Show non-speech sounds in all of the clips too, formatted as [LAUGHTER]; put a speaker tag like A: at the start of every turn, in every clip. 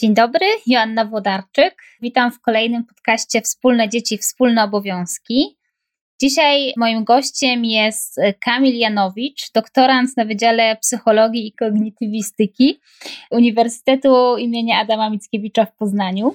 A: Dzień dobry, Joanna Włodarczyk. Witam w kolejnym podcaście Wspólne Dzieci, Wspólne Obowiązki. Dzisiaj moim gościem jest Kamil Janowicz, doktorant na Wydziale Psychologii i Kognitywistyki Uniwersytetu imienia Adama Mickiewicza w Poznaniu.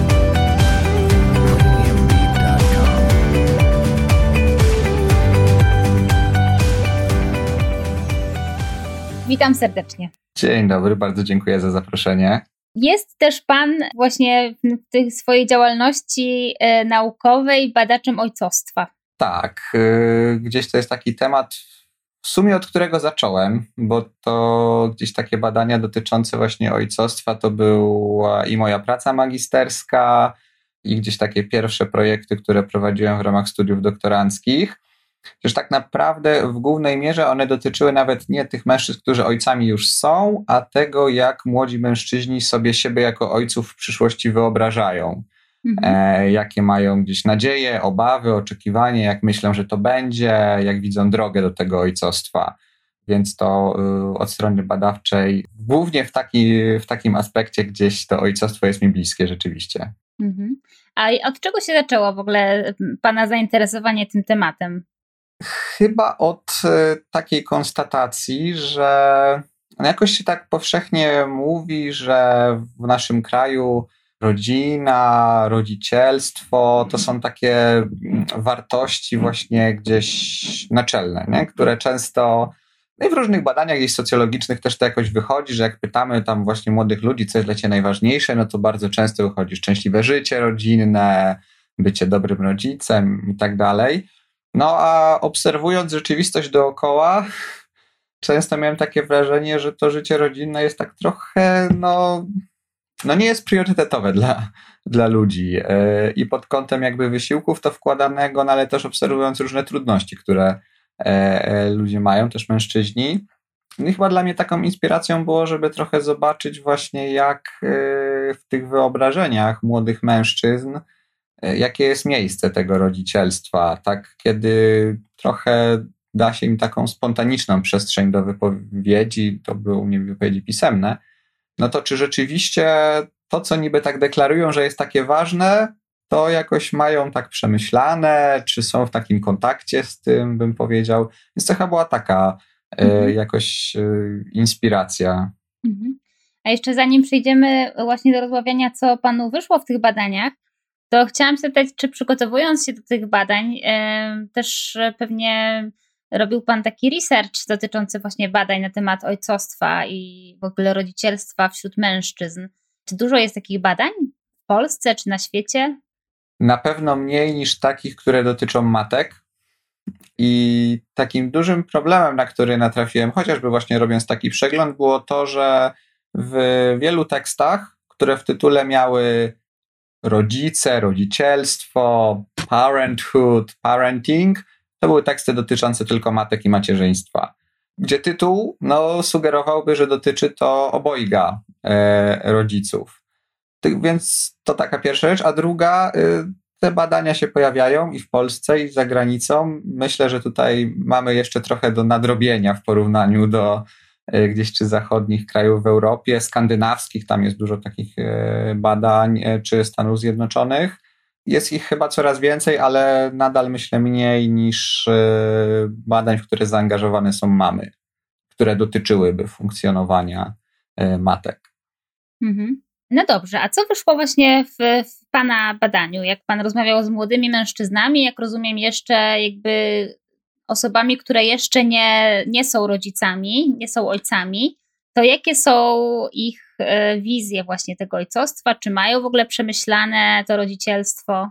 A: Witam serdecznie.
B: Dzień dobry, bardzo dziękuję za zaproszenie.
A: Jest też Pan właśnie w tej swojej działalności e, naukowej badaczem ojcostwa.
B: Tak, e, gdzieś to jest taki temat, w sumie od którego zacząłem, bo to gdzieś takie badania dotyczące właśnie ojcostwa to była i moja praca magisterska, i gdzieś takie pierwsze projekty, które prowadziłem w ramach studiów doktoranckich. Przecież tak naprawdę w głównej mierze one dotyczyły nawet nie tych mężczyzn, którzy ojcami już są, a tego, jak młodzi mężczyźni sobie siebie jako ojców w przyszłości wyobrażają. Mhm. E, jakie mają gdzieś nadzieje, obawy, oczekiwanie, jak myślą, że to będzie, jak widzą drogę do tego ojcostwa. Więc to y, od strony badawczej, głównie w, taki, w takim aspekcie gdzieś to ojcostwo jest mi bliskie rzeczywiście. Mhm.
A: A od czego się zaczęło w ogóle Pana zainteresowanie tym tematem?
B: Chyba od e, takiej konstatacji, że jakoś się tak powszechnie mówi, że w naszym kraju rodzina, rodzicielstwo to są takie mm, wartości właśnie gdzieś naczelne, nie? które często no i w różnych badaniach socjologicznych też to jakoś wychodzi, że jak pytamy tam właśnie młodych ludzi, co jest dla ciebie najważniejsze, no to bardzo często wychodzi szczęśliwe życie rodzinne, bycie dobrym rodzicem i tak dalej. No a obserwując rzeczywistość dookoła, często miałem takie wrażenie, że to życie rodzinne jest tak trochę, no, no nie jest priorytetowe dla, dla ludzi. E, I pod kątem jakby wysiłków to wkładanego, no ale też obserwując różne trudności, które e, e, ludzie mają, też mężczyźni. No I chyba dla mnie taką inspiracją było, żeby trochę zobaczyć właśnie, jak w tych wyobrażeniach młodych mężczyzn jakie jest miejsce tego rodzicielstwa, tak, kiedy trochę da się im taką spontaniczną przestrzeń do wypowiedzi, to były u mnie wypowiedzi pisemne, no to czy rzeczywiście to, co niby tak deklarują, że jest takie ważne, to jakoś mają tak przemyślane, czy są w takim kontakcie z tym, bym powiedział. Więc to chyba była taka e, mhm. jakoś e, inspiracja. Mhm.
A: A jeszcze zanim przejdziemy właśnie do rozmawiania, co panu wyszło w tych badaniach, to chciałam zapytać, czy przygotowując się do tych badań, też pewnie robił Pan taki research dotyczący właśnie badań na temat ojcostwa i w ogóle rodzicielstwa wśród mężczyzn. Czy dużo jest takich badań w Polsce czy na świecie?
B: Na pewno mniej niż takich, które dotyczą matek. I takim dużym problemem, na który natrafiłem, chociażby właśnie robiąc taki przegląd, było to, że w wielu tekstach, które w tytule miały rodzice, rodzicielstwo, parenthood, parenting, to były teksty dotyczące tylko matek i macierzyństwa. Gdzie tytuł no, sugerowałby, że dotyczy to obojga e, rodziców. Więc to taka pierwsza rzecz. A druga, e, te badania się pojawiają i w Polsce, i za granicą. Myślę, że tutaj mamy jeszcze trochę do nadrobienia w porównaniu do gdzieś czy zachodnich krajów w Europie, skandynawskich, tam jest dużo takich e, badań, e, czy Stanów Zjednoczonych. Jest ich chyba coraz więcej, ale nadal myślę mniej niż badań, w które zaangażowane są mamy, które dotyczyłyby funkcjonowania matek.
A: Mhm. No dobrze, a co wyszło właśnie w, w, Pana badaniu? Jak Pan rozmawiał z młodymi mężczyznami, jak rozumiem, jeszcze jakby osobami, które jeszcze nie, nie są rodzicami, nie są ojcami, to jakie są ich e, wizje właśnie tego ojcostwa? Czy mają w ogóle przemyślane to rodzicielstwo?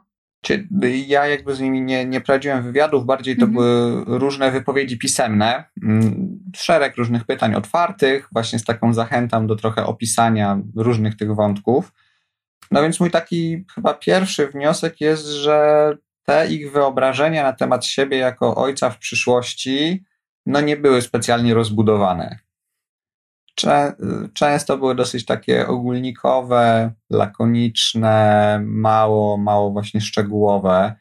B: Ja jakby z nimi nie, nie prowadziłem wywiadów, bardziej to mhm. były różne wypowiedzi pisemne, mm, szereg różnych pytań otwartych, właśnie z taką zachętą do trochę opisania różnych tych wątków. No więc mój taki chyba pierwszy wniosek jest, że te ich wyobrażenia na temat siebie jako ojca w przyszłości no nie były specjalnie rozbudowane. Czę, często były dosyć takie ogólnikowe, lakoniczne, mało, mało właśnie szczegółowe,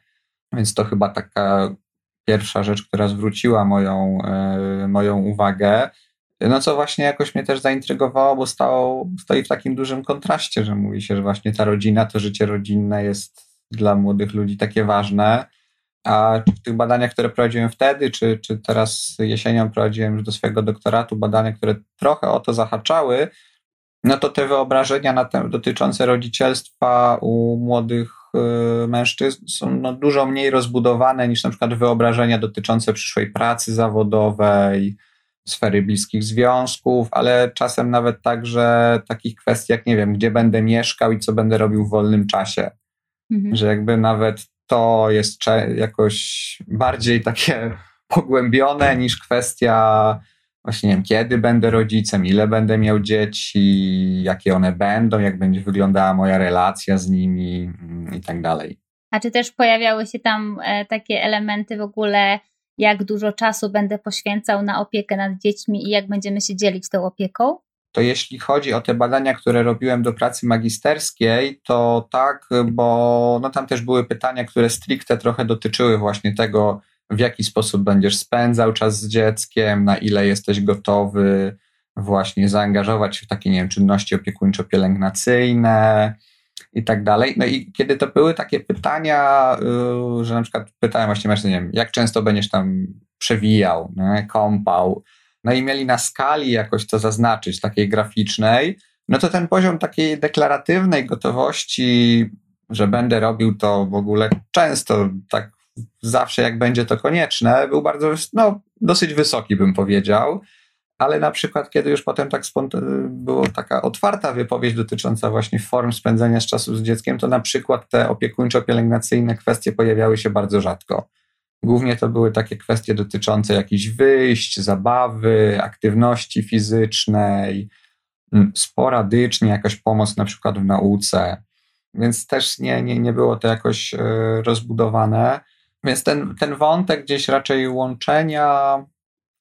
B: więc to chyba taka pierwsza rzecz, która zwróciła moją, yy, moją uwagę. No co właśnie jakoś mnie też zaintrygowało, bo stało, stoi w takim dużym kontraście, że mówi się, że właśnie ta rodzina, to życie rodzinne jest dla młodych ludzi takie ważne. A w tych badaniach, które prowadziłem wtedy, czy, czy teraz jesienią prowadziłem już do swojego doktoratu badania, które trochę o to zahaczały, no to te wyobrażenia na tem, dotyczące rodzicielstwa u młodych y, mężczyzn są no, dużo mniej rozbudowane niż na przykład wyobrażenia dotyczące przyszłej pracy zawodowej, sfery bliskich związków, ale czasem nawet także takich kwestii jak, nie wiem, gdzie będę mieszkał i co będę robił w wolnym czasie. Mhm. Że jakby nawet to jest jakoś bardziej takie [LAUGHS] pogłębione niż kwestia właśnie nie wiem, kiedy będę rodzicem, ile będę miał dzieci, jakie one będą, jak będzie wyglądała moja relacja z nimi mm, i tak dalej.
A: A czy też pojawiały się tam e, takie elementy w ogóle, jak dużo czasu będę poświęcał na opiekę nad dziećmi i jak będziemy się dzielić tą opieką?
B: To jeśli chodzi o te badania, które robiłem do pracy magisterskiej, to tak, bo no tam też były pytania, które stricte trochę dotyczyły właśnie tego, w jaki sposób będziesz spędzał czas z dzieckiem, na ile jesteś gotowy właśnie zaangażować się w takie, nie wiem, czynności opiekuńczo-pielęgnacyjne i tak dalej. No i kiedy to były takie pytania, yy, że na przykład pytałem właśnie, nie wiem, jak często będziesz tam przewijał, nie, kąpał, no i mieli na skali jakoś to zaznaczyć, takiej graficznej, no to ten poziom takiej deklaratywnej gotowości, że będę robił to w ogóle często, tak zawsze jak będzie to konieczne, był bardzo, no dosyć wysoki bym powiedział, ale na przykład kiedy już potem tak była taka otwarta wypowiedź dotycząca właśnie form spędzania z czasu z dzieckiem, to na przykład te opiekuńczo-pielęgnacyjne kwestie pojawiały się bardzo rzadko. Głównie to były takie kwestie dotyczące jakichś wyjść, zabawy, aktywności fizycznej, mm, sporadycznie jakaś pomoc na przykład w nauce, więc też nie, nie, nie było to jakoś e, rozbudowane. Więc ten, ten wątek gdzieś raczej łączenia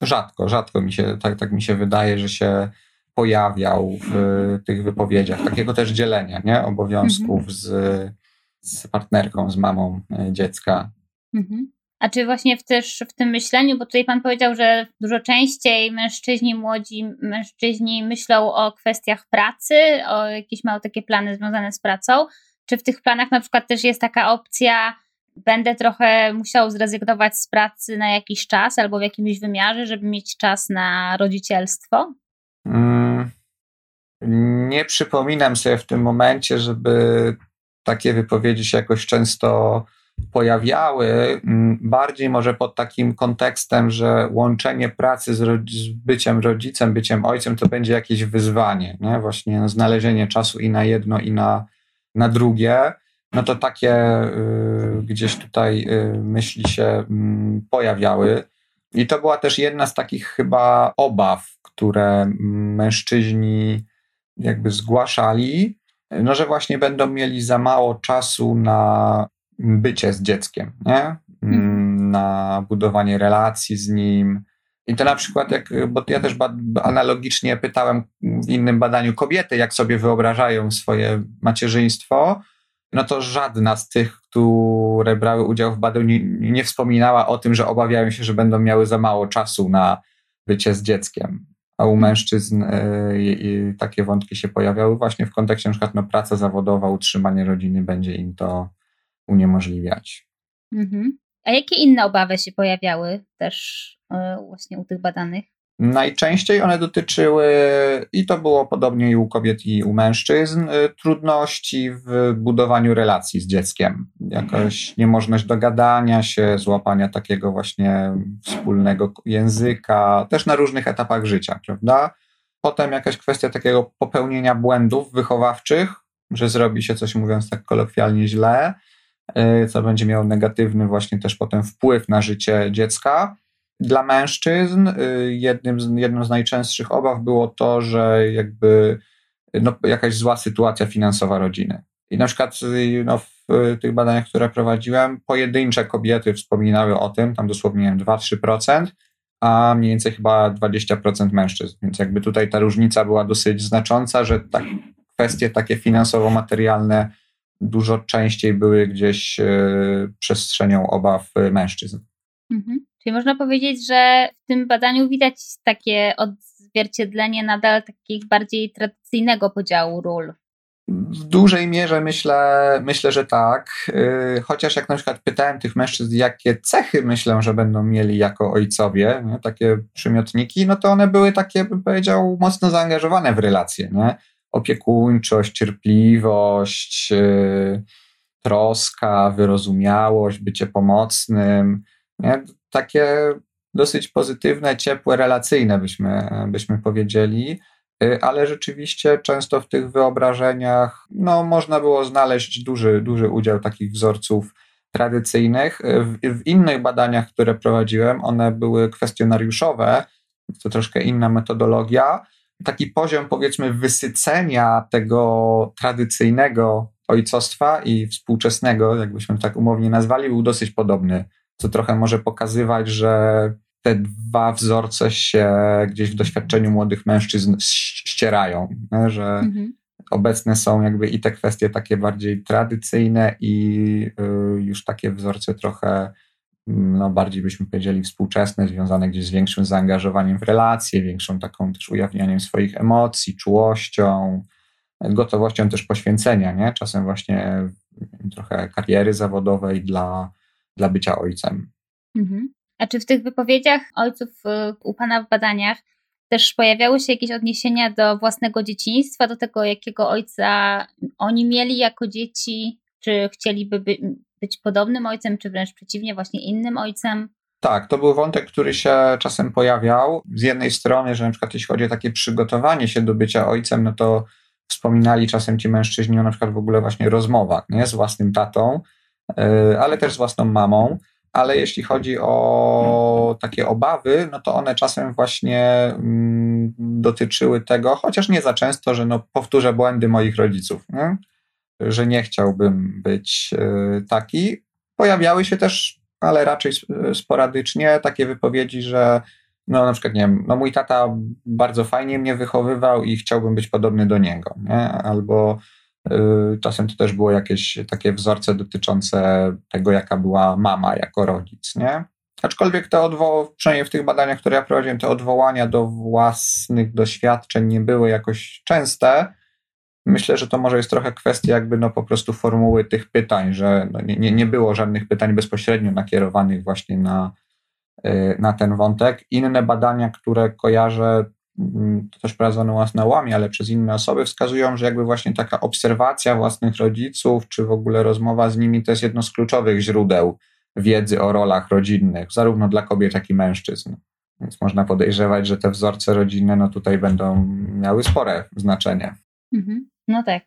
B: rzadko, rzadko mi się, tak, tak mi się wydaje, że się pojawiał w tych wypowiedziach. Takiego też dzielenia nie? obowiązków mhm. z, z partnerką, z mamą e, dziecka. Mhm.
A: A czy właśnie w, też w tym myśleniu, bo tutaj Pan powiedział, że dużo częściej mężczyźni, młodzi mężczyźni myślą o kwestiach pracy, o jakieś mają takie plany związane z pracą. Czy w tych planach na przykład też jest taka opcja, będę trochę musiał zrezygnować z pracy na jakiś czas albo w jakimś wymiarze, żeby mieć czas na rodzicielstwo? Mm,
B: nie przypominam sobie w tym momencie, żeby takie wypowiedzi się jakoś często pojawiały, mm, bardziej może pod takim kontekstem, że łączenie pracy z, z, byciem rodzicem, byciem ojcem to będzie jakieś wyzwanie, nie? właśnie znalezienie czasu i na jedno, i na, na drugie. No to takie y, gdzieś tutaj y, myśli się y, pojawiały. I to była też jedna z takich chyba obaw, które mężczyźni jakby zgłaszali, no że właśnie będą mieli za mało czasu na bycie z dzieckiem, nie? Mm, na budowanie relacji z nim. I to na przykład, jak, bo ja też analogicznie pytałem w innym badaniu kobiety, jak sobie wyobrażają swoje macierzyństwo, no to żadna z tych, które brały udział w badaniu, nie, nie wspominała o tym, że obawiają się, że będą miały za mało czasu na bycie z dzieckiem. A u mężczyzn y, takie wątki się pojawiały właśnie w kontekście na przykład no, praca zawodowa, utrzymanie rodziny będzie im to uniemożliwiać.
A: Mhm. A jakie inne obawy się pojawiały też e, właśnie u tych badanych?
B: Najczęściej one dotyczyły, i to było podobnie i u kobiet, i u mężczyzn, e, trudności w budowaniu relacji z dzieckiem. Jakaś niemożność dogadania się, złapania takiego właśnie wspólnego języka, też na różnych etapach życia, prawda? Potem jakaś kwestia takiego popełnienia błędów wychowawczych, że zrobi się coś, mówiąc tak kolokwialnie, źle co będzie miało negatywny właśnie też potem wpływ na życie dziecka. Dla mężczyzn jednym z, jedną z najczęstszych obaw było to, że jakby no, jakaś zła sytuacja finansowa rodziny. I na przykład no, w tych badaniach, które prowadziłem, pojedyncze kobiety wspominały o tym, tam dosłownie 2-3%, a mniej więcej chyba 20% mężczyzn. Więc jakby tutaj ta różnica była dosyć znacząca, że tak, kwestie takie finansowo-materialne dużo częściej były gdzieś e, przestrzenią obaw mężczyzn.
A: Mhm. Czyli można powiedzieć, że w tym badaniu widać takie odzwierciedlenie nadal takich bardziej tradycyjnego podziału ról.
B: W dużej mierze myślę, myślę, że tak. Y, chociaż jak na przykład pytałem tych mężczyzn, jakie cechy myślę, że będą mieli jako ojcowie, nie? takie przymiotniki, no to one były takie, bym powiedział, mocno zaangażowane w relacje. Nie? Opiekuńczość, cierpliwość, yy, troska, wyrozumiałość, bycie pomocnym. Nie? Takie dosyć pozytywne, ciepłe, relacyjne byśmy, byśmy powiedzieli. Y, ale rzeczywiście często w tych wyobrażeniach no, można było znaleźć duży, duży udział takich wzorców tradycyjnych. Y, w, w innych badaniach, które prowadziłem, one były kwestionariuszowe, to troszkę inna metodologia. Taki poziom, powiedzmy, wysycenia tego tradycyjnego ojcostwa i współczesnego, jakbyśmy tak umownie nazwali, był dosyć podobny, co trochę może pokazywać, że te dwa wzorce się gdzieś w doświadczeniu młodych mężczyzn ścierają, że mhm. obecne są jakby i te kwestie takie bardziej tradycyjne i y, już takie wzorce trochę no bardziej byśmy powiedzieli współczesne, związane gdzieś z większym zaangażowaniem w relacje, większą taką też ujawnianiem swoich emocji, czułością, gotowością też poświęcenia, nie? Czasem właśnie trochę kariery zawodowej dla, dla bycia ojcem.
A: Mhm. A czy w tych wypowiedziach ojców y, u Pana w badaniach też pojawiały się jakieś odniesienia do własnego dzieciństwa, do tego, jakiego ojca oni mieli jako dzieci? Czy chcieliby by, być podobnym ojcem, czy wręcz przeciwnie, właśnie innym ojcem?
B: Tak, to był wątek, który się czasem pojawiał. Z jednej strony, że na przykład jeśli chodzi o takie przygotowanie się do bycia ojcem, no to wspominali czasem ci mężczyźni o na przykład w ogóle właśnie rozmowach nie? z własnym tatą, y, ale też z własną mamą ale jeśli chodzi o takie obawy, no to one czasem właśnie mm, dotyczyły tego, chociaż nie za często, że no powtórzę błędy moich rodziców, nie? Że nie chciałbym być y, taki. Pojawiały się też, ale raczej sporadycznie, takie wypowiedzi, że no na przykład, nie wiem, no mój tata bardzo fajnie mnie wychowywał i chciałbym być podobny do niego, nie? albo Y, czasem to też było jakieś takie wzorce dotyczące tego, jaka była mama jako rodzic, nie? Aczkolwiek te odwołania, przynajmniej w tych badaniach, które ja prowadziłem, te odwołania do własnych doświadczeń nie były jakoś częste. Myślę, że to może jest trochę kwestia jakby no po prostu formuły tych pytań, że no nie, nie było żadnych pytań bezpośrednio nakierowanych właśnie na, y, na ten wątek. Inne badania, które kojarzę, Mm, to też prowadzone łamie, ale przez inne osoby wskazują, że jakby właśnie taka obserwacja własnych rodziców, czy w ogóle rozmowa z nimi to jest jedno z kluczowych źródeł wiedzy o rolach rodzinnych, zarówno dla kobiet, jak i mężczyzn. Więc można podejrzewać, że te wzorce rodzinne no tutaj będą miały spore znaczenie.
A: Mhm. No tak.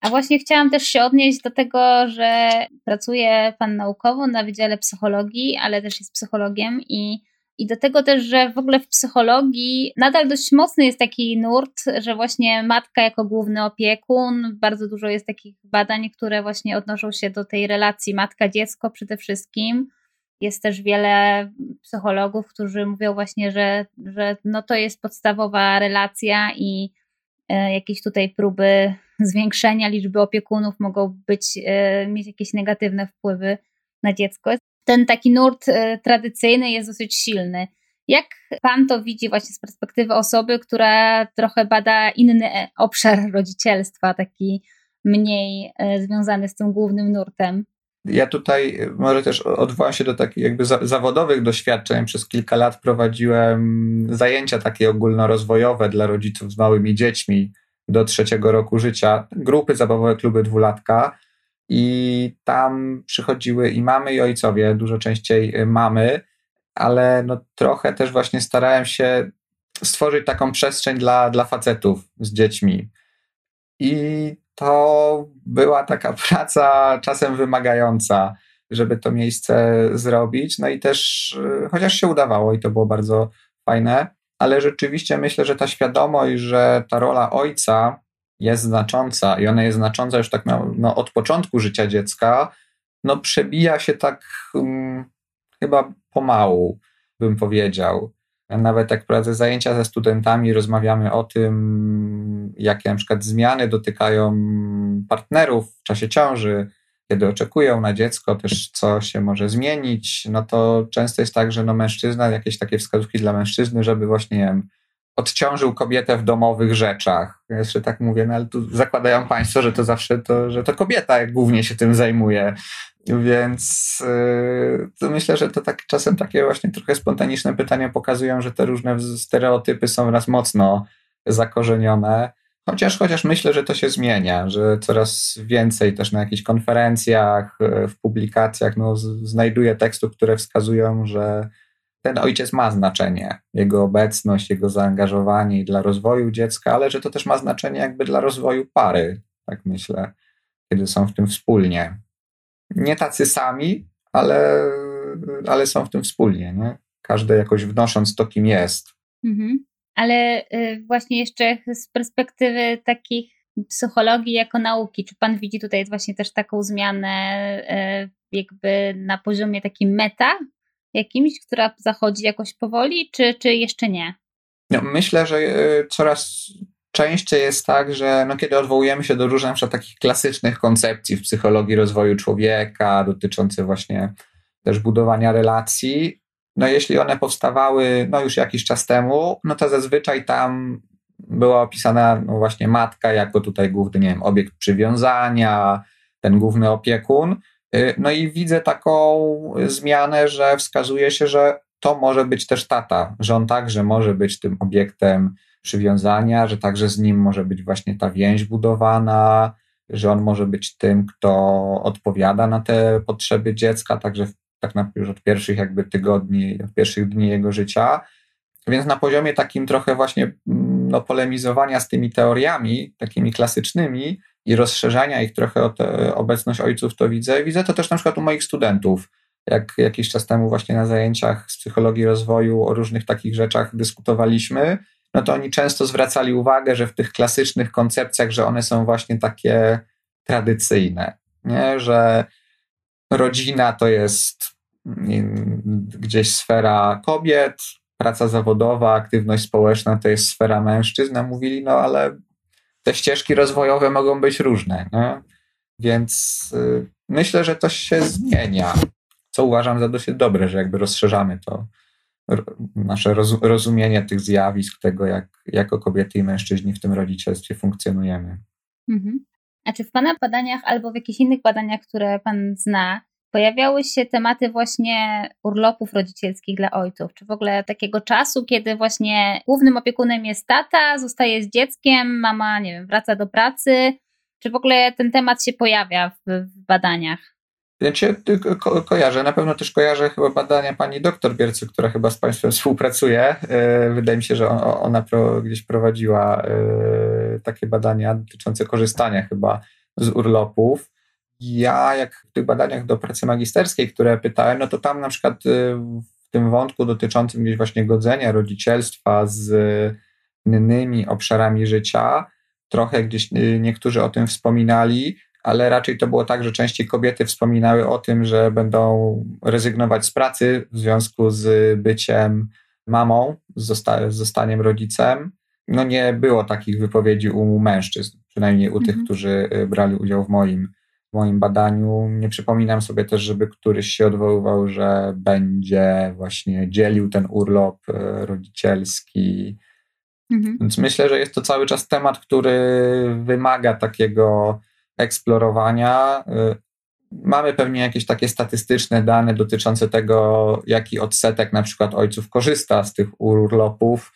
A: A właśnie chciałam też się odnieść do tego, że pracuje Pan naukowo na Wydziale Psychologii, ale też jest psychologiem i i do tego też, że w ogóle w psychologii nadal dość mocny jest taki nurt, że właśnie matka jako główny opiekun, bardzo dużo jest takich badań, które właśnie odnoszą się do tej relacji matka-dziecko przede wszystkim. Jest też wiele psychologów, którzy mówią właśnie, że, że no to jest podstawowa relacja i jakieś tutaj próby zwiększenia liczby opiekunów mogą być, e, mieć jakieś negatywne wpływy na dziecko ten taki nurt e, tradycyjny jest dosyć silny. Jak pan to widzi właśnie z perspektywy osoby, która trochę bada inny e, obszar rodzicielstwa, taki mniej e, związany z tym głównym nurtem?
B: Ja tutaj może też odwołam się do takich jakby zawodowych doświadczeń. Przez kilka lat prowadziłem zajęcia takie ogólnorozwojowe dla rodziców z małymi dziećmi do trzeciego roku życia, grupy zabawowe, kluby dwulatka i tam przychodziły i mamy, i ojcowie, dużo częściej y, mamy, ale no trochę też właśnie starałem się stworzyć taką przestrzeń dla, dla facetów z dziećmi. I to była taka [LAUGHS] praca czasem wymagająca, żeby to miejsce zrobić. No i też, y, chociaż się udawało i to było bardzo fajne, ale rzeczywiście myślę, że ta świadomość, że ta rola ojca jest znacząca i ona jest znacząca już tak no, od początku życia dziecka, no przebija się tak um, chyba pomału, bym powiedział. Nawet jak prowadzę zajęcia ze studentami, rozmawiamy o tym, jakie na przykład zmiany dotykają partnerów w czasie ciąży, kiedy oczekują na dziecko, też co się może zmienić, no to często jest tak, że no mężczyzna, jakieś takie wskazówki dla mężczyzny, żeby właśnie nie wiem, odciążył kobietę w domowych rzeczach. Jeszcze tak mówię, no ale tu zakładają państwo, że to zawsze to, że to kobieta głównie się tym zajmuje. Więc yy, myślę, że to tak czasem takie właśnie trochę spontaniczne pytania pokazują, że te różne stereotypy są raz mocno zakorzenione. Chociaż, chociaż myślę, że to się zmienia, że coraz więcej też na jakichś konferencjach, yy, w publikacjach no, znajduję tekstów, które wskazują, że ten ojciec ma znaczenie, jego obecność, jego zaangażowanie dla rozwoju dziecka, ale że to też ma znaczenie jakby dla rozwoju pary, tak myślę, kiedy są w tym wspólnie. Nie tacy sami, ale, ale są w tym wspólnie, nie? Każdy jakoś wnosząc to, kim jest. Mhm.
A: Ale y, właśnie jeszcze z perspektywy takich psychologii jako nauki, czy pan widzi tutaj właśnie też taką zmianę y, jakby na poziomie takim meta, jakimś, która zachodzi jakoś powoli, czy, czy jeszcze nie?
B: No, myślę, że e, coraz częściej jest tak, że no, kiedy odwołujemy się do różnych takich klasycznych koncepcji w psychologii rozwoju człowieka, dotyczących właśnie też budowania relacji, no jeśli one powstawały no, już jakiś czas temu, no to zazwyczaj tam była opisana no, właśnie matka jako tutaj główny, nie wiem, obiekt przywiązania, ten główny opiekun, Y, no i widzę taką zmianę, że wskazuje się, że to może być też tata, że on także może być tym obiektem przywiązania, że także z nim może być właśnie ta więź budowana, że on może być tym, kto odpowiada na te potrzeby dziecka, także tak na, już od pierwszych jakby tygodni, od pierwszych dni jego życia. Więc na poziomie takim trochę właśnie mm, no, polemizowania z tymi teoriami, takimi klasycznymi, i rozszerzania ich trochę o obecność ojców, to widzę. Widzę to też na przykład u moich studentów. Jak jakiś czas temu właśnie na zajęciach z psychologii rozwoju o różnych takich rzeczach dyskutowaliśmy, no to oni często zwracali uwagę, że w tych klasycznych koncepcjach, że one są właśnie takie tradycyjne, nie? że rodzina to jest gdzieś sfera kobiet, praca zawodowa, aktywność społeczna to jest sfera mężczyzn. Mówili, no ale te ścieżki rozwojowe mogą być różne. Nie? Więc y, myślę, że to się zmienia, co uważam za dosyć dobre, że jakby rozszerzamy to nasze rozumienie tych zjawisk, tego jak jako kobiety i mężczyźni w tym rodzicielstwie funkcjonujemy.
A: Mhm. A czy w Pana badaniach albo w jakichś innych badaniach, które Pan zna, pojawiały się tematy właśnie urlopów rodzicielskich dla ojców, czy w ogóle takiego czasu, kiedy właśnie głównym opiekunem jest tata, zostaje z dzieckiem, mama, nie wiem, wraca do pracy, czy w ogóle ten temat się pojawia w, w badaniach?
B: Cię ko kojarzę, na pewno też kojarzę chyba badania pani doktor Biercy, która chyba z Państwem [LAUGHS] współpracuje. E, wydaje mi się, że ona gdzieś prowadziła e, takie badania dotyczące korzystania chyba z urlopów ja, jak w tych badaniach do pracy magisterskiej, które pytałem, no to tam na przykład y, w tym wątku dotyczącym gdzieś właśnie godzenia rodzicielstwa z innymi obszarami życia, trochę gdzieś niektórzy o tym wspominali, ale raczej to było tak, że częściej kobiety wspominały o tym, że będą rezygnować z pracy w związku z byciem mamą, z, zosta- z zostaniem rodzicem. No nie było takich wypowiedzi u mężczyzn, przynajmniej u mhm. tych, którzy y, brali udział w moim w moim badaniu. Nie przypominam sobie też, żeby któryś się odwoływał, że będzie właśnie dzielił ten urlop e, rodzicielski. Mhm. Więc myślę, że jest to cały czas temat, który wymaga takiego eksplorowania. E, mamy pewnie jakieś takie statystyczne dane dotyczące tego, jaki odsetek na przykład ojców korzysta z tych urlopów,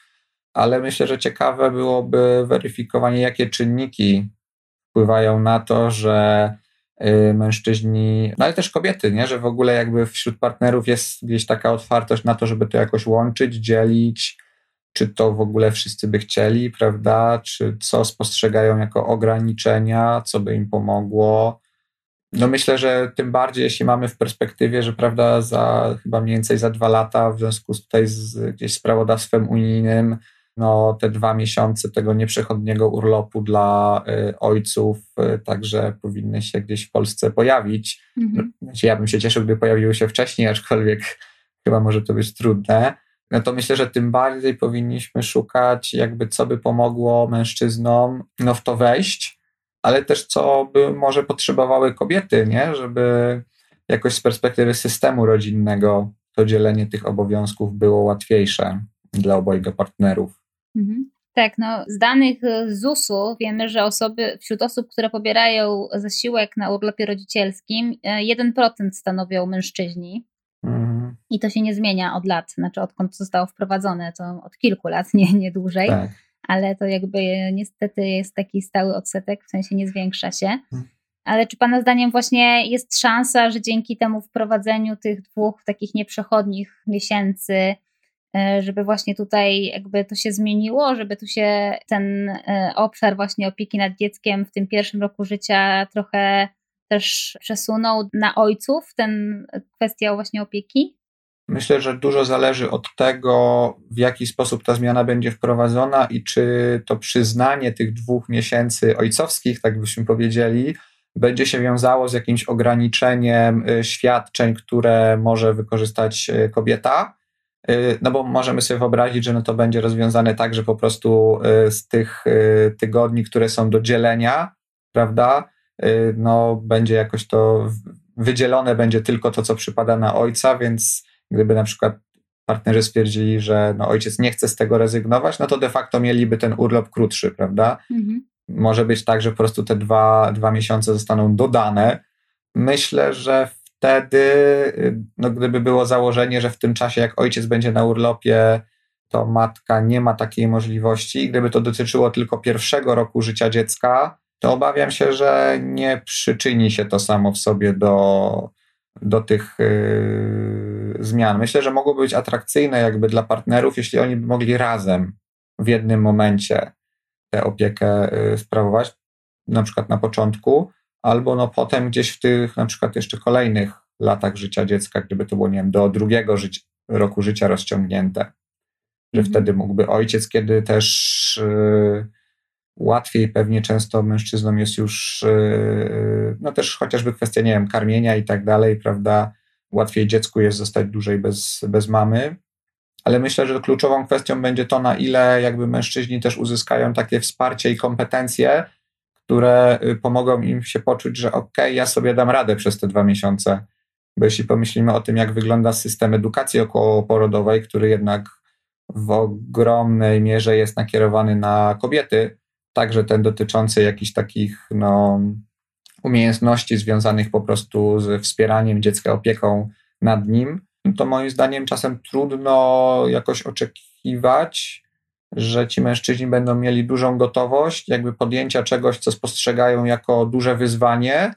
B: ale myślę, że ciekawe byłoby weryfikowanie, jakie czynniki wpływają na to, że Y, mężczyźni, no ale też kobiety, nie? że w ogóle jakby wśród partnerów jest gdzieś taka otwartość na to, żeby to jakoś łączyć, dzielić. Czy to w ogóle wszyscy by chcieli, prawda? Czy co spostrzegają jako ograniczenia, co by im pomogło. No myślę, że tym bardziej, jeśli mamy w perspektywie, że prawda, za chyba mniej więcej za dwa lata, w związku z tutaj z gdzieś z prawodawstwem unijnym, no te dwa miesiące tego nieprzechodniego urlopu dla y, ojców y, także powinny się gdzieś w Polsce pojawić. Mhm. No, znaczy, ja bym się cieszył, gdy pojawiły się wcześniej, aczkolwiek chyba może to być trudne no to myślę, że tym bardziej powinniśmy szukać, jakby co by pomogło mężczyznom no, w to wejść, ale też co by może potrzebowały kobiety, nie? żeby jakoś z perspektywy systemu rodzinnego to dzielenie tych obowiązków było łatwiejsze dla obojga partnerów.
A: Mhm. Tak, no z danych ZUS-u wiemy, że osoby, wśród osób, które pobierają zasiłek na urlopie rodzicielskim, 1% e, stanowią mężczyźni. I to się nie zmienia od lat, znaczy odkąd zostało wprowadzone, to od kilku lat, nie, nie dłużej. Tak. Ale to jakby niestety jest taki stały odsetek, w sensie nie zwiększa się. Mhm. Ale czy Pana zdaniem właśnie jest szansa, że dzięki temu wprowadzeniu tych dwóch takich nieprzechodnich miesięcy, e, żeby właśnie tutaj jakby to się zmieniło, żeby tu się ten e, obszar właśnie opieki nad dzieckiem w tym pierwszym roku życia trochę też przesunął na ojców ten kwestia właśnie opieki?
B: Myślę, że dużo zależy od tego, w jaki sposób ta zmiana będzie wprowadzona i czy to przyznanie tych dwóch miesięcy ojcowskich, tak byśmy powiedzieli, będzie się wiązało z jakimś ograniczeniem y, świadczeń, które może wykorzystać y, kobieta. Y, no bo możemy sobie wyobrazić, że no to będzie rozwiązane tak, że po prostu z tych tygodni, które są do dzielenia, prawda, no, będzie jakoś to wydzielone, będzie tylko to, co przypada na ojca, więc gdyby na przykład partnerzy stwierdzili, że no, ojciec nie chce z tego rezygnować, no to de facto mieliby ten urlop krótszy, prawda? Mhm. Może być tak, że po prostu te dwa, dwa miesiące zostaną dodane. Myślę, że wtedy, y, no, gdyby było założenie, że w tym czasie, jak ojciec będzie na urlopie, to matka nie ma takiej możliwości. Gdyby to dotyczyło tylko pierwszego roku życia dziecka, to obawiam się, że nie przyczyni się to samo w sobie do, do tych yy, zmian. Myślę, że mogłoby być atrakcyjne jakby dla partnerów, jeśli oni by mogli razem w jednym momencie tę opiekę yy, sprawować, na przykład na początku, albo no potem gdzieś w tych na przykład jeszcze kolejnych latach życia dziecka, gdyby to było, nie wiem, do drugiego życia, roku życia rozciągnięte, że mhm. wtedy mógłby ojciec, kiedy też yy, łatwiej pewnie często mężczyznom jest już, e, no też chociażby kwestia, nie wiem, karmienia i tak dalej, prawda? Łatwiej dziecku jest zostać dłużej bez, bez mamy. Ale myślę, że kluczową kwestią będzie to, na ile jakby mężczyźni też uzyskają takie wsparcie i kompetencje, które y, pomogą im się poczuć, że okej, okay, ja sobie dam radę przez te dwa miesiące. Bo jeśli pomyślimy o tym, jak wygląda system edukacji okołoporodowej, który jednak w ogromnej mierze jest nakierowany na kobiety, także ten dotyczący jakichś takich no, umiejętności związanych po prostu z wspieraniem dziecka, opieką nad nim, to moim zdaniem czasem trudno jakoś oczekiwać, że ci mężczyźni będą mieli dużą gotowość, jakby podjęcia czegoś, co spostrzegają jako duże wyzwanie,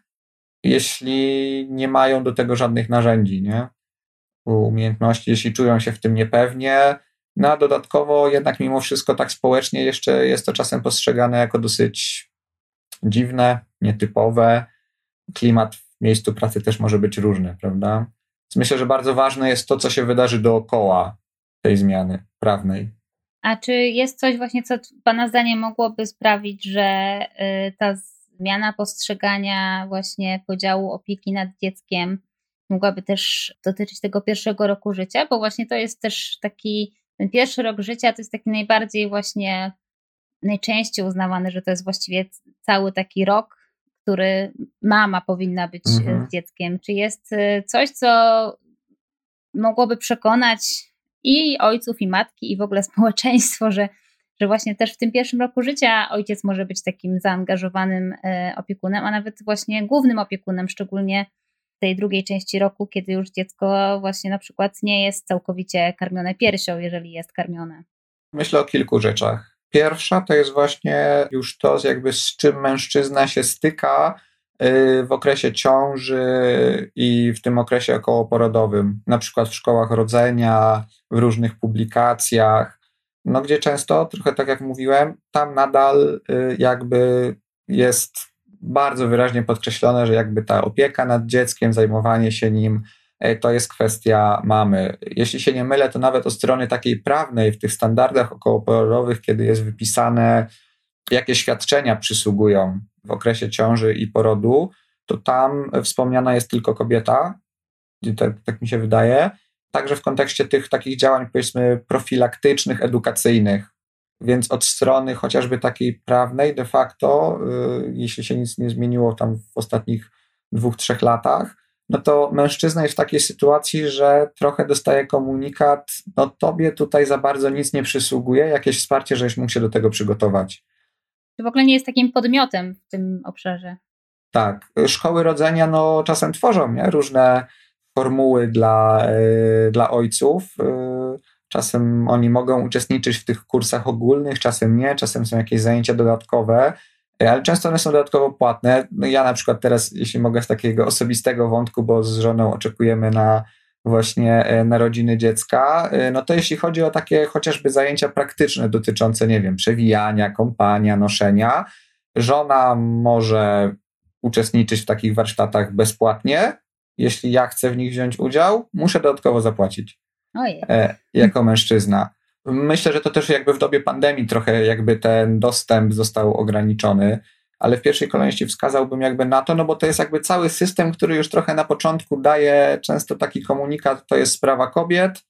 B: jeśli nie mają do tego żadnych narzędzi, nie? Umiejętności, jeśli czują się w tym niepewnie, no a dodatkowo jednak mimo wszystko tak społecznie jeszcze jest to czasem postrzegane jako dosyć dziwne, nietypowe. Klimat w miejscu pracy też może być różny, prawda? Więc myślę, że bardzo ważne jest to, co się wydarzy dookoła tej zmiany prawnej.
A: A czy jest coś właśnie, co Pana zdaniem mogłoby sprawić, że y, ta zmiana postrzegania właśnie podziału opieki nad dzieckiem mogłaby też dotyczyć tego pierwszego roku życia, bo właśnie to jest też taki ten pierwszy rok życia to jest taki najbardziej właśnie, najczęściej uznawany, że to jest właściwie cały taki rok, który mama powinna być e, mhm. z dzieckiem. Czy jest e, coś, co mogłoby przekonać i ojców, i matki, i w ogóle społeczeństwo, że, że właśnie też w tym pierwszym roku życia ojciec może być takim zaangażowanym e, opiekunem, a nawet właśnie głównym opiekunem, szczególnie tej drugiej części roku, kiedy już dziecko właśnie na przykład nie jest całkowicie karmione piersią, jeżeli jest karmione?
B: Myślę o kilku rzeczach. Pierwsza to jest właśnie już to, jakby z czym mężczyzna się styka y, w okresie ciąży i w tym okresie okołoporodowym, na przykład w szkołach rodzenia, w różnych publikacjach. no gdzie często, trochę tak jak mówiłem, tam nadal y, jakby jest bardzo wyraźnie podkreślone, że jakby ta opieka nad dzieckiem, zajmowanie się nim, to jest kwestia mamy. Jeśli się nie mylę, to nawet od strony takiej prawnej w tych standardach okołoporodowych, kiedy jest wypisane, jakie świadczenia przysługują w okresie ciąży i porodu, to tam wspomniana jest tylko kobieta, tak, tak mi się wydaje. Także w kontekście tych takich działań, powiedzmy, profilaktycznych, edukacyjnych. Więc od strony chociażby takiej prawnej, de facto, yy, jeśli się nic nie zmieniło tam w ostatnich dwóch, trzech latach, no to mężczyzna jest w takiej sytuacji, że trochę dostaje komunikat, no tobie tutaj za bardzo nic nie przysługuje, jakieś wsparcie, żeś mógł się do tego przygotować.
A: To w ogóle nie jest takim podmiotem w tym obszarze.
B: Tak. Szkoły rodzenia no, czasem tworzą nie? różne formuły dla, yy, dla ojców. Yy, czasem oni mogą uczestniczyć w tych kursach ogólnych, czasem nie, czasem są jakieś zajęcia dodatkowe, ale często one są dodatkowo płatne. No ja na przykład teraz, jeśli mogę z takiego osobistego wątku, bo z żoną oczekujemy na właśnie narodziny dziecka, no to jeśli chodzi o takie chociażby zajęcia praktyczne dotyczące, nie wiem, przewijania, kąpania, noszenia, żona może uczestniczyć w takich warsztatach bezpłatnie. Jeśli ja chcę w nich wziąć udział, muszę dodatkowo zapłacić.
A: E,
B: jako mężczyzna. Myślę, że to też jakby w dobie pandemii trochę jakby ten dostęp został ograniczony, ale w pierwszej kolejności wskazałbym jakby na to, no bo to jest jakby cały system, który już trochę na początku daje często taki komunikat, to jest sprawa kobiet.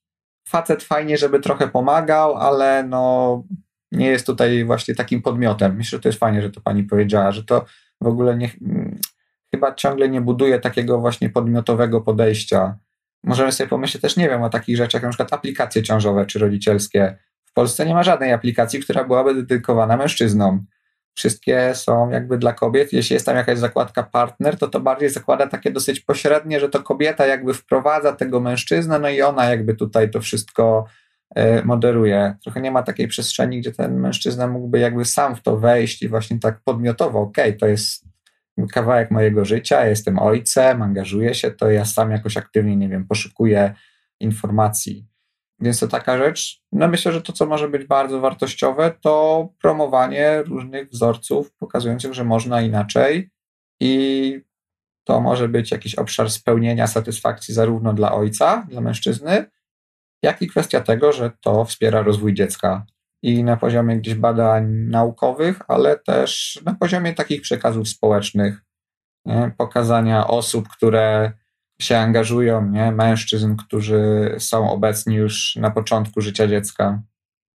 B: Facet fajnie, żeby trochę pomagał, ale no nie jest tutaj właśnie takim podmiotem. Myślę, że to jest fajnie, że to pani powiedziała, że to w ogóle nie, chyba ciągle nie buduje takiego właśnie podmiotowego podejścia. Możemy sobie pomyśleć też, nie wiem, o takich rzeczach, jak na przykład aplikacje ciążowe czy rodzicielskie. W Polsce nie ma żadnej aplikacji, która byłaby dedykowana mężczyznom. Wszystkie są jakby dla kobiet. Jeśli jest tam jakaś zakładka partner, to to bardziej zakłada takie dosyć pośrednie, że to kobieta jakby wprowadza tego mężczyznę, no i ona jakby tutaj to wszystko e, moderuje. Trochę nie ma takiej przestrzeni, gdzie ten mężczyzna mógłby jakby sam w to wejść i właśnie tak podmiotowo, okej, okay, to jest kawałek mojego życia, jestem ojcem, angażuję się, to ja sam jakoś aktywnie, nie wiem, poszukuję informacji. Więc to taka rzecz. No myślę, że to, co może być bardzo wartościowe, to promowanie różnych wzorców pokazujących, że można inaczej i to może być jakiś obszar spełnienia satysfakcji zarówno dla ojca, dla mężczyzny, jak i kwestia tego, że to wspiera rozwój dziecka i na poziomie gdzieś badań naukowych, ale też na poziomie takich przekazów społecznych, nie? pokazania osób, które się angażują, nie? mężczyzn, którzy są obecni już na początku życia dziecka.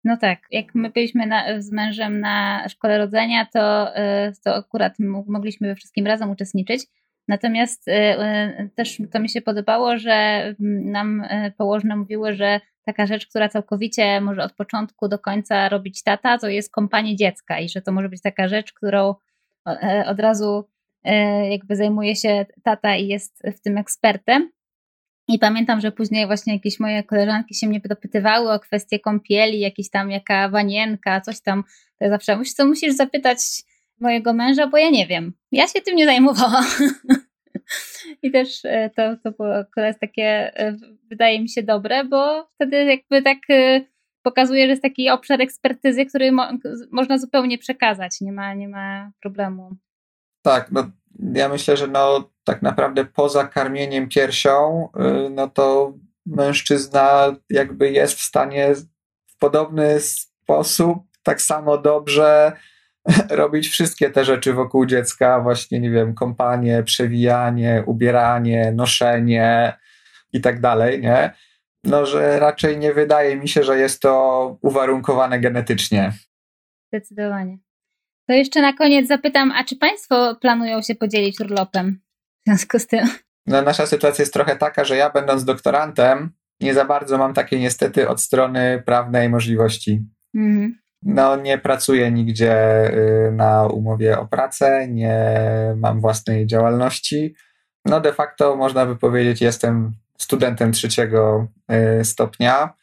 A: No tak, jak my byliśmy na, z mężem na szkole rodzenia, to, y, to akurat mogliśmy we wszystkim razem uczestniczyć. Natomiast y, y, też to mi się podobało, że nam położne mówiły, że taka rzecz, która całkowicie może od początku do końca robić tata, to jest kompanie dziecka i że to może być taka rzecz, którą e, od razu e, jakby zajmuje się tata i jest w tym ekspertem. I pamiętam, że później właśnie jakieś moje koleżanki się mnie dopytywały o kwestie kąpieli, jakieś tam jaka wanienka, coś tam. To ja zawsze musisz, co musisz zapytać mojego męża, bo ja nie wiem. Ja się tym nie zajmowałam. [LAUGHS] I też e, to, to było akurat takie, e, wydaje mi się, dobre, bo wtedy jakby tak e, pokazuje, że jest taki obszar ekspertyzy, który mo można zupełnie przekazać, nie ma, nie ma problemu.
B: Tak, no ja myślę, że no tak naprawdę poza karmieniem piersią, no to mężczyzna jakby jest w stanie w podobny sposób tak samo dobrze [LAUGHS] robić wszystkie te rzeczy wokół dziecka, właśnie, nie wiem, kąpanie, przewijanie, ubieranie, noszenie i tak dalej, nie? No, że raczej nie wydaje mi się, że jest to uwarunkowane genetycznie.
A: Zdecydowanie. To jeszcze na koniec zapytam, a czy Państwo planują się podzielić urlopem w związku z tym?
B: No, nasza sytuacja jest trochę taka, że ja będąc doktorantem, nie za bardzo mam takie niestety od strony prawnej możliwości. Mhm no, nie pracuję nigdzie y, na umowie o pracę, nie mam własnej działalności. No, de facto można by powiedzieć, jestem studentem trzeciego y, stopnia.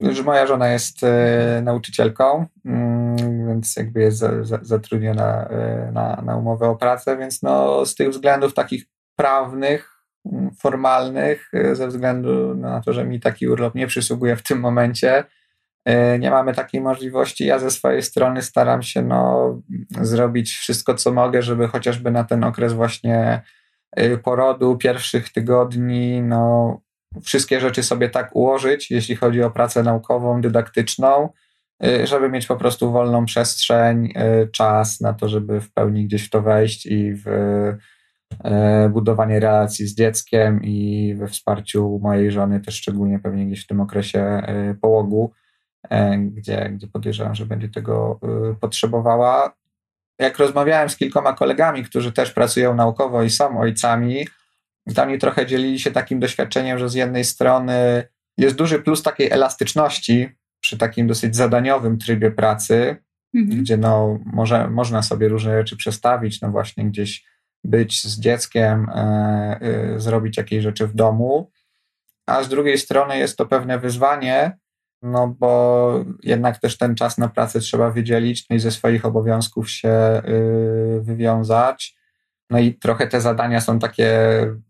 B: Już moja żona jest y, nauczycielką, mm, więc jakby jest zatrudniona na, na umowę o pracę, więc no, z tych względów takich prawnych, mm, formalnych, ze względu na to, że mi taki urlop nie przysługuje w tym momencie, nie mamy takiej możliwości. Ja ze swojej strony staram się no, zrobić wszystko, co mogę, żeby chociażby na ten okres właśnie porodu, pierwszych tygodni, no, wszystkie rzeczy sobie tak ułożyć, jeśli chodzi o pracę naukową, dydaktyczną, y, żeby mieć po prostu wolną przestrzeń, czas na to, żeby w pełni gdzieś w to wejść i w budowanie relacji z dzieckiem i we wsparciu mojej żony, też szczególnie pewnie gdzieś w tym okresie połogu, gdzie, gdzie podejrzewam, że będzie tego potrzebowała. Jak rozmawiałem z kilkoma kolegami, którzy też pracują naukowo i są ojcami, dla mnie trochę dzielili się takim doświadczeniem, że z jednej strony jest duży plus takiej elastyczności przy takim dosyć zadaniowym trybie pracy, mhm. gdzie no, może, można sobie różne rzeczy przestawić, no właśnie gdzieś być z dzieckiem, e, e, zrobić jakieś rzeczy w domu, a z drugiej strony jest to pewne wyzwanie, no bo jednak też ten czas na pracę trzeba wydzielić, no i ze swoich obowiązków się y, wywiązać. No i trochę te zadania są takie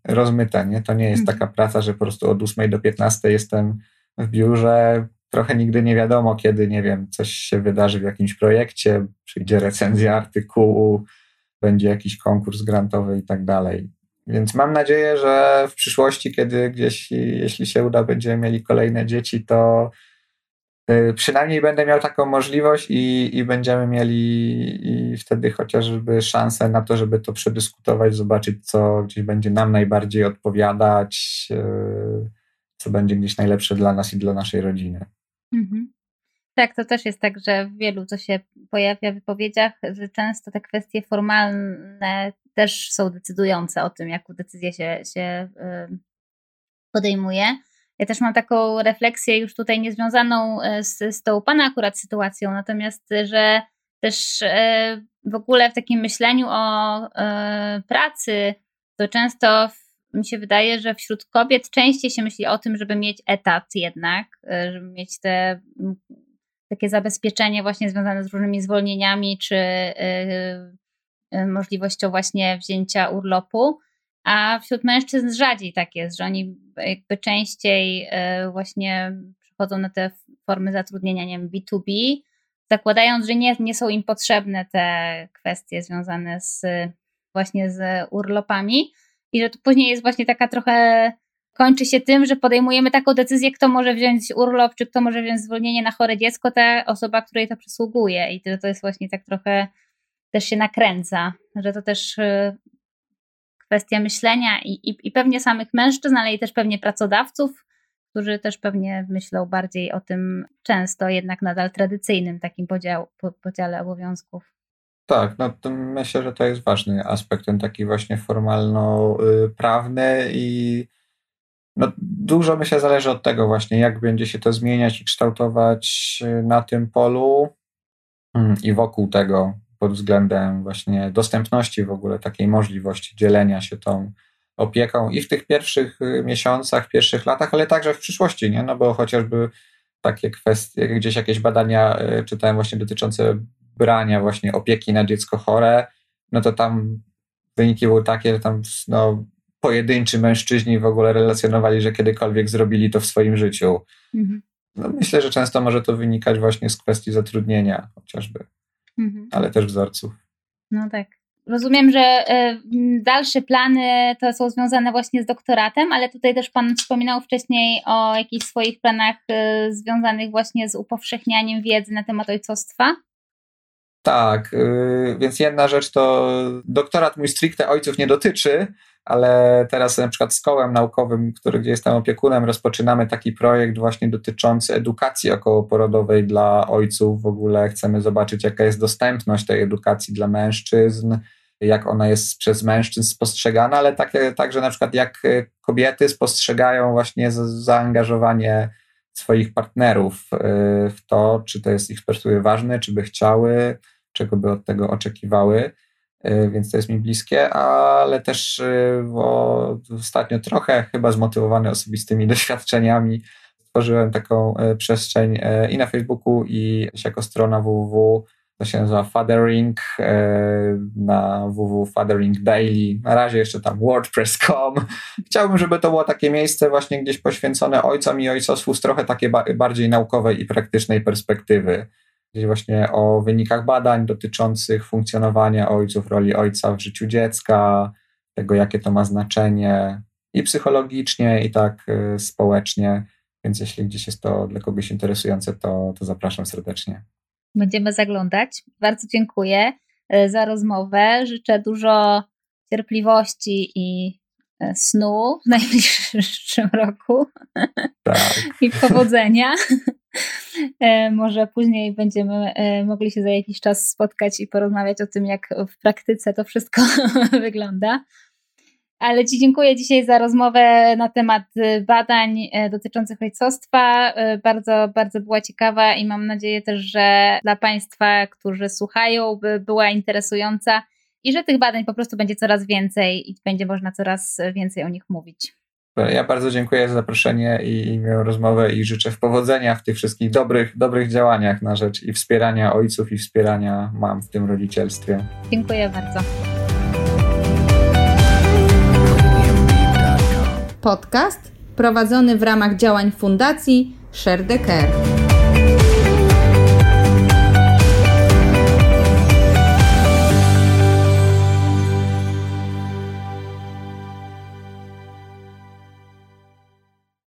B: rozmyte, nie? To nie jest mhm. taka praca, że po prostu od 8 do 15 jestem w biurze. Trochę nigdy nie wiadomo, kiedy, nie wiem, coś się wydarzy w jakimś projekcie, przyjdzie recenzja artykułu, będzie jakiś konkurs grantowy i tak dalej. Więc mam nadzieję, że w przyszłości, kiedy gdzieś, jeśli się uda, będziemy mieli kolejne dzieci, to przynajmniej będę miał taką możliwość i, i będziemy mieli i wtedy chociażby szansę na to, żeby to przedyskutować, zobaczyć, co gdzieś będzie nam najbardziej odpowiadać, y, co będzie gdzieś najlepsze dla nas i dla naszej rodziny. Mhm.
A: Tak, to też jest tak, że w wielu, co się pojawia w wypowiedziach, że często te kwestie formalne też są decydujące o tym, jaką decyzję się, się y, podejmuje. Ja też mam taką refleksję już tutaj niezwiązaną e, z, z tą Pana akurat sytuacją, natomiast, e, że też e, w ogóle w takim myśleniu o pracy, to często mi się wydaje, że wśród kobiet częściej się myśli o tym, żeby mieć etat jednak, żeby mieć te takie zabezpieczenie właśnie związane z różnymi zwolnieniami, czy możliwością właśnie wzięcia urlopu a wśród mężczyzn rzadziej tak jest, że oni jakby częściej e, właśnie przychodzą na te formy zatrudnienia, nie wiem, B2B, zakładając, że nie, nie są im potrzebne te kwestie związane z właśnie z urlopami i że to później jest właśnie taka trochę kończy się tym, że podejmujemy taką decyzję, kto może wziąć urlop, czy kto może wziąć zwolnienie na chore dziecko, ta osoba, której to przysługuje i to, to jest właśnie tak trochę też się nakręca, że to też e, kwestia myślenia i, i, i pewnie samych mężczyzn, ale i też pewnie pracodawców, którzy też pewnie myślą bardziej o tym często jednak nadal tradycyjnym takim podział, podziale obowiązków.
B: Tak, no myślę, że to jest ważny aspekt, ten taki właśnie formalno-prawny i no, dużo myślę zależy od tego właśnie, jak będzie się to zmieniać i kształtować na tym polu mm, i wokół tego, pod względem właśnie dostępności w ogóle takiej możliwości dzielenia się tą opieką i w tych pierwszych y, miesiącach, pierwszych latach, ale także w przyszłości, nie? No bo chociażby takie kwestie, gdzieś jakieś badania y, czytałem właśnie dotyczące brania właśnie opieki na dziecko chore, no to tam wyniki były takie, że tam no, pojedynczy mężczyźni w ogóle relacjonowali, że kiedykolwiek zrobili to w swoim życiu. Mhm. No myślę, że często może to wynikać właśnie z kwestii zatrudnienia chociażby mhm. ale też wzorców.
A: No tak. Rozumiem, że y, dalsze plany to są związane właśnie z doktoratem, ale tutaj też Pan wspominał wcześniej o jakichś swoich planach y, związanych właśnie z upowszechnianiem wiedzy na temat ojcostwa.
B: Tak, y, więc jedna rzecz to doktorat mój stricte ojców nie dotyczy, ale teraz na przykład z kołem naukowym, który, gdzie jestem opiekunem, rozpoczynamy taki projekt właśnie dotyczący edukacji okołoporodowej dla ojców. W ogóle chcemy zobaczyć, jaka jest dostępność tej edukacji dla mężczyzn, jak ona jest przez mężczyzn spostrzegana, ale także na przykład jak kobiety spostrzegają właśnie zaangażowanie swoich partnerów y, w to, czy to jest ich perspektywy ważne, czy by chciały, czego by od tego oczekiwały. Y, więc to jest mi bliskie, ale też y, ostatnio trochę chyba zmotywowany osobistymi [LAUGHS] doświadczeniami stworzyłem taką przestrzeń i na Facebooku i jako strona www to się nazywa Fathering na www.fathering daily. Na razie jeszcze tam wordpress.com. Chciałbym, żeby to było takie miejsce właśnie gdzieś poświęcone ojcom i ojcostwu z trochę takiej bardziej naukowej i praktycznej perspektywy. Właśnie o wynikach badań dotyczących funkcjonowania ojców, roli ojca w życiu dziecka, tego jakie to ma znaczenie i psychologicznie, i tak społecznie. Więc jeśli gdzieś jest to dla kogoś interesujące, to, to zapraszam serdecznie.
A: Będziemy zaglądać. Bardzo dziękuję e, za rozmowę. Życzę dużo cierpliwości i e, snu w [LAUGHS] najbliższym roku.
B: Tak.
A: I powodzenia. [LAUGHS] [LAUGHS] E, może później będziemy mogli się za jakiś czas spotkać i porozmawiać o tym, jak w praktyce to wszystko [LAUGHS] wygląda. Ale Ci dziękuję dzisiaj za rozmowę na temat y, badań e, dotyczących ojcostwa. E, bardzo, bardzo była ciekawa i mam nadzieję też, że dla Państwa, którzy słuchają, by była interesująca i że tych badań po prostu będzie coraz więcej i będzie można coraz więcej o nich mówić.
B: Ja bardzo dziękuję za zaproszenie i, i miłą rozmowę i życzę powodzenia w tych wszystkich dobrych, dobrych działaniach na rzecz i wspierania ojców i wspierania mam w tym rodzicielstwie.
A: Dziękuję bardzo.
C: Podcast prowadzony w ramach działań Fundacji Share the Care.